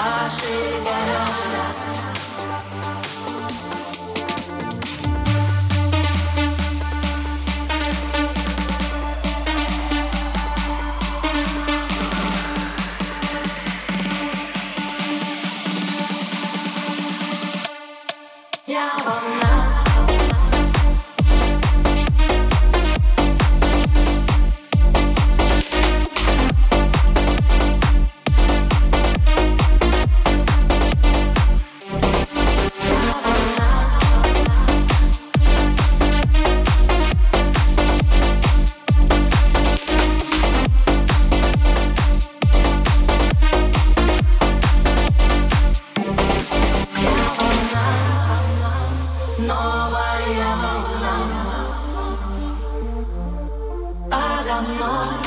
my shit down. I don't know.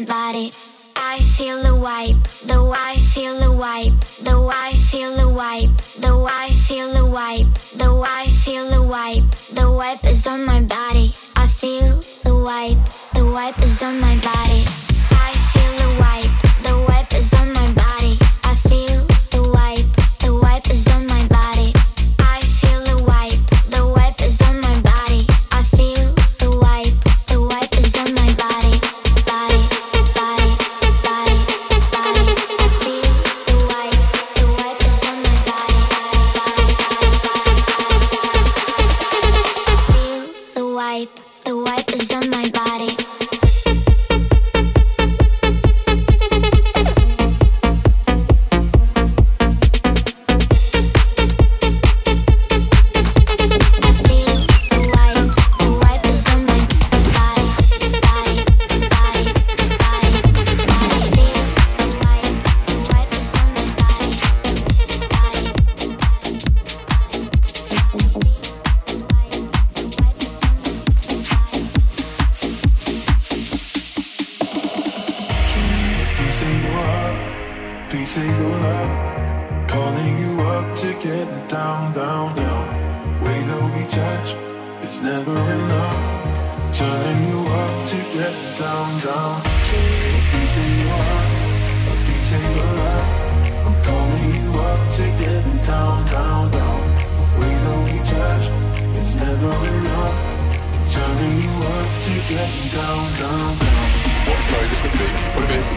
My body. I feel the wipe, the wipe, feel the wipe, the wipe, feel the wipe, the wipe, feel the wipe, the wipe, feel the wipe, the wipe is on my body. I feel the wipe, the wipe is on my body. Turning you up to get down, down. Down, down, down. Way that we touch, it's never enough. Turning you up to get down, down, down. What sorry, this could be? What if it's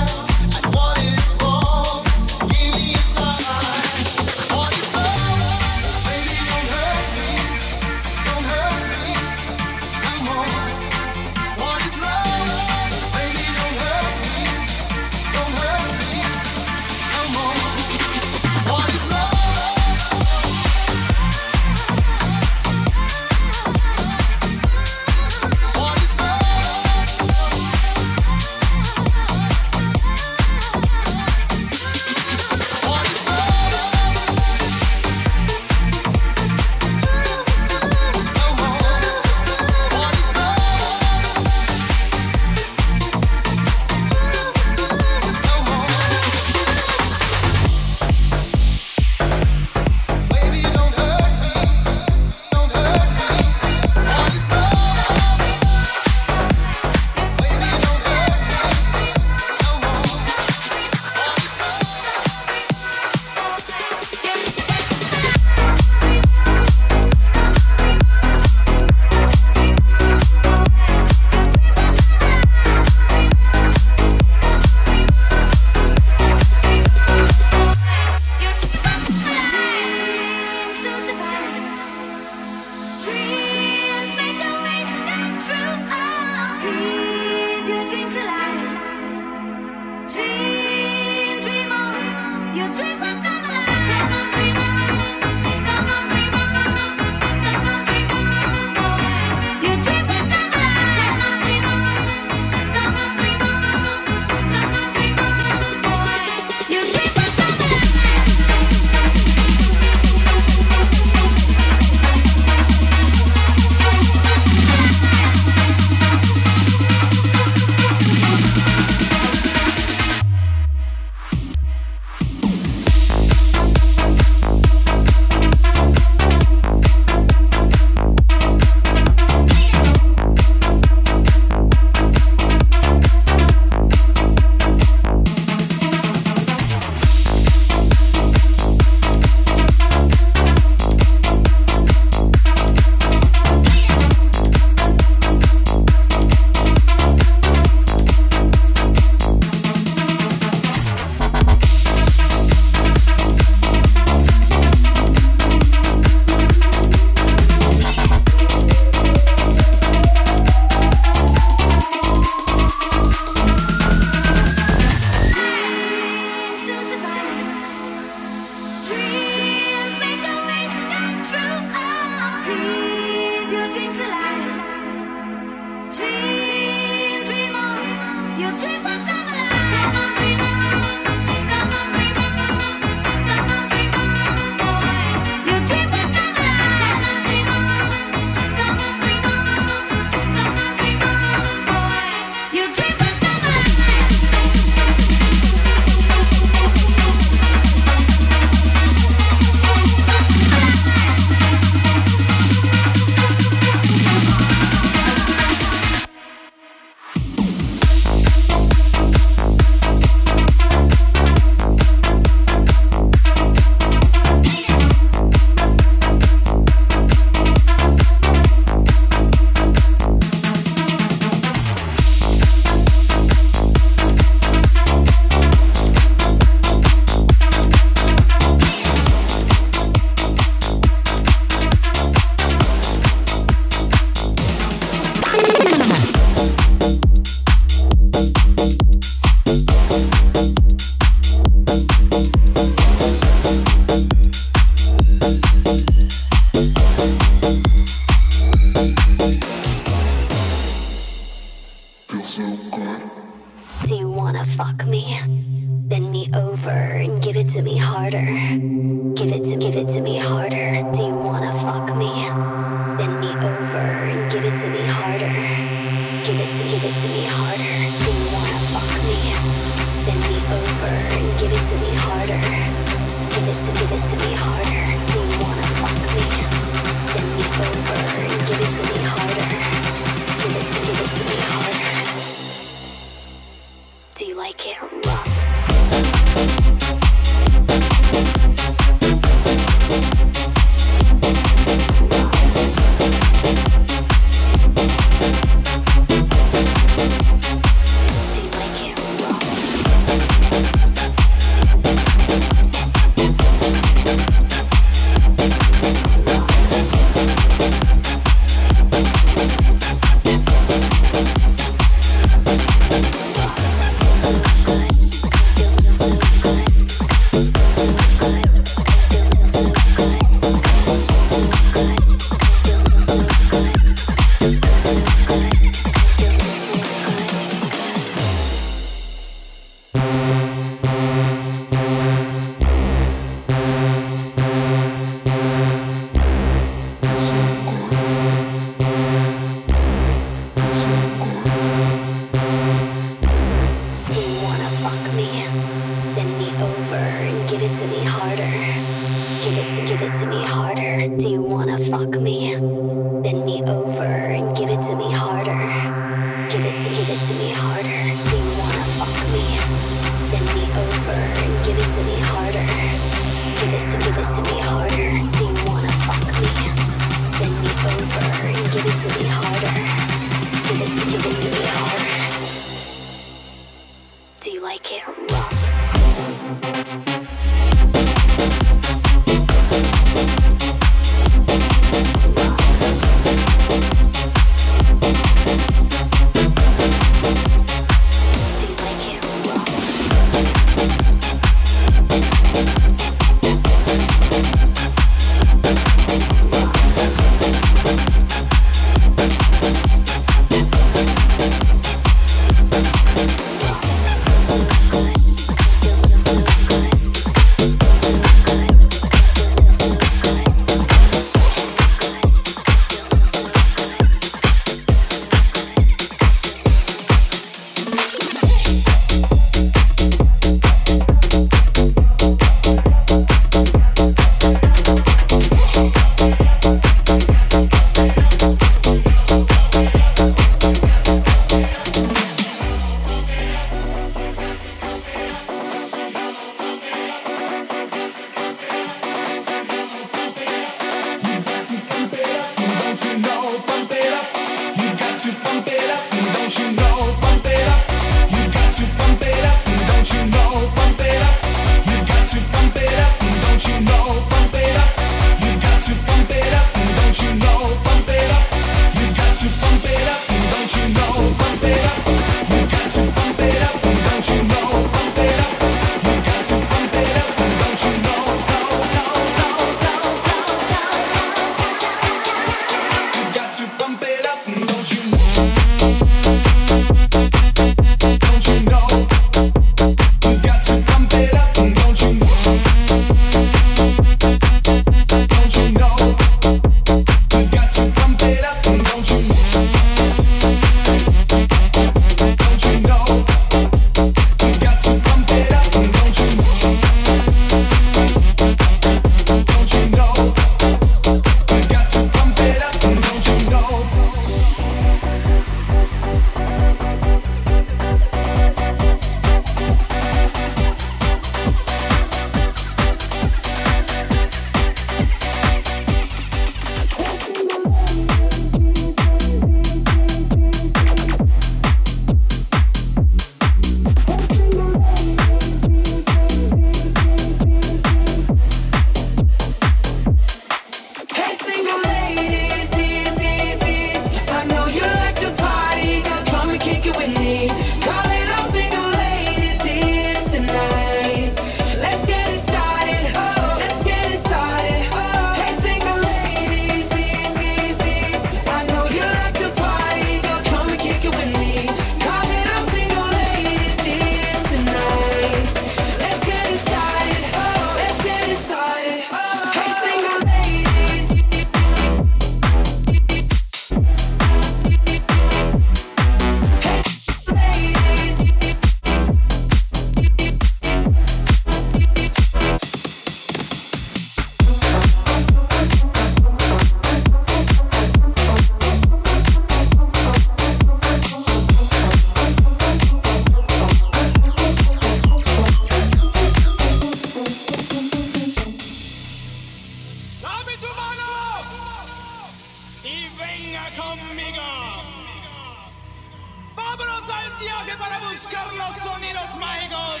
al viaje para buscar los sonidos mágicos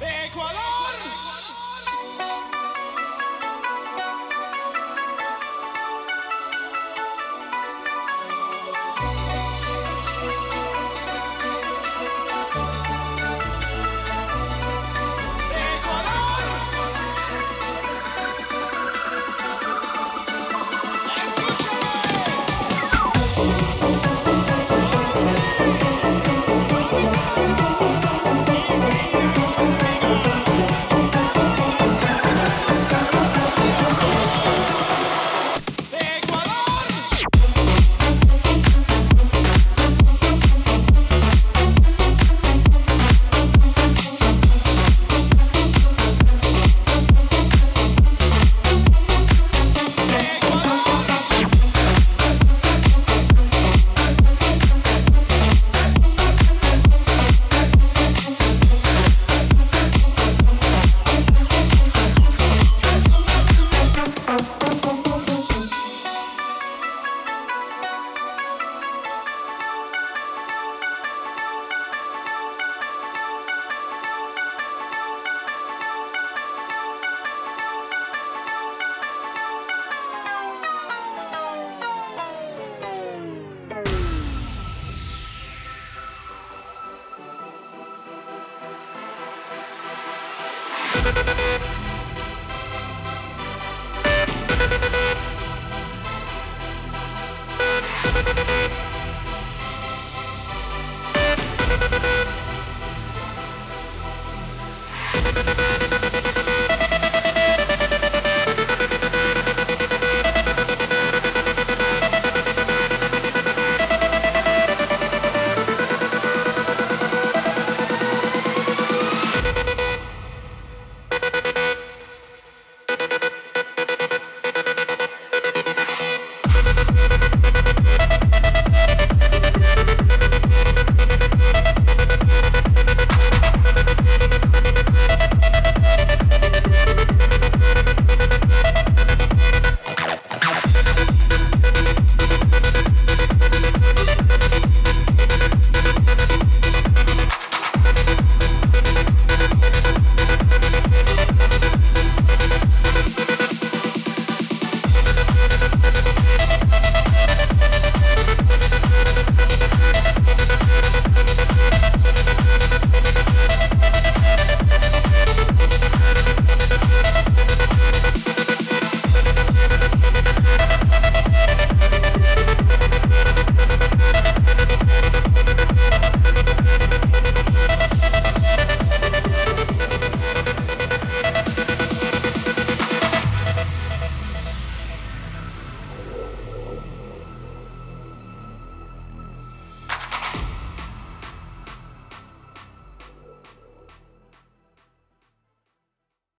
de Ecuador.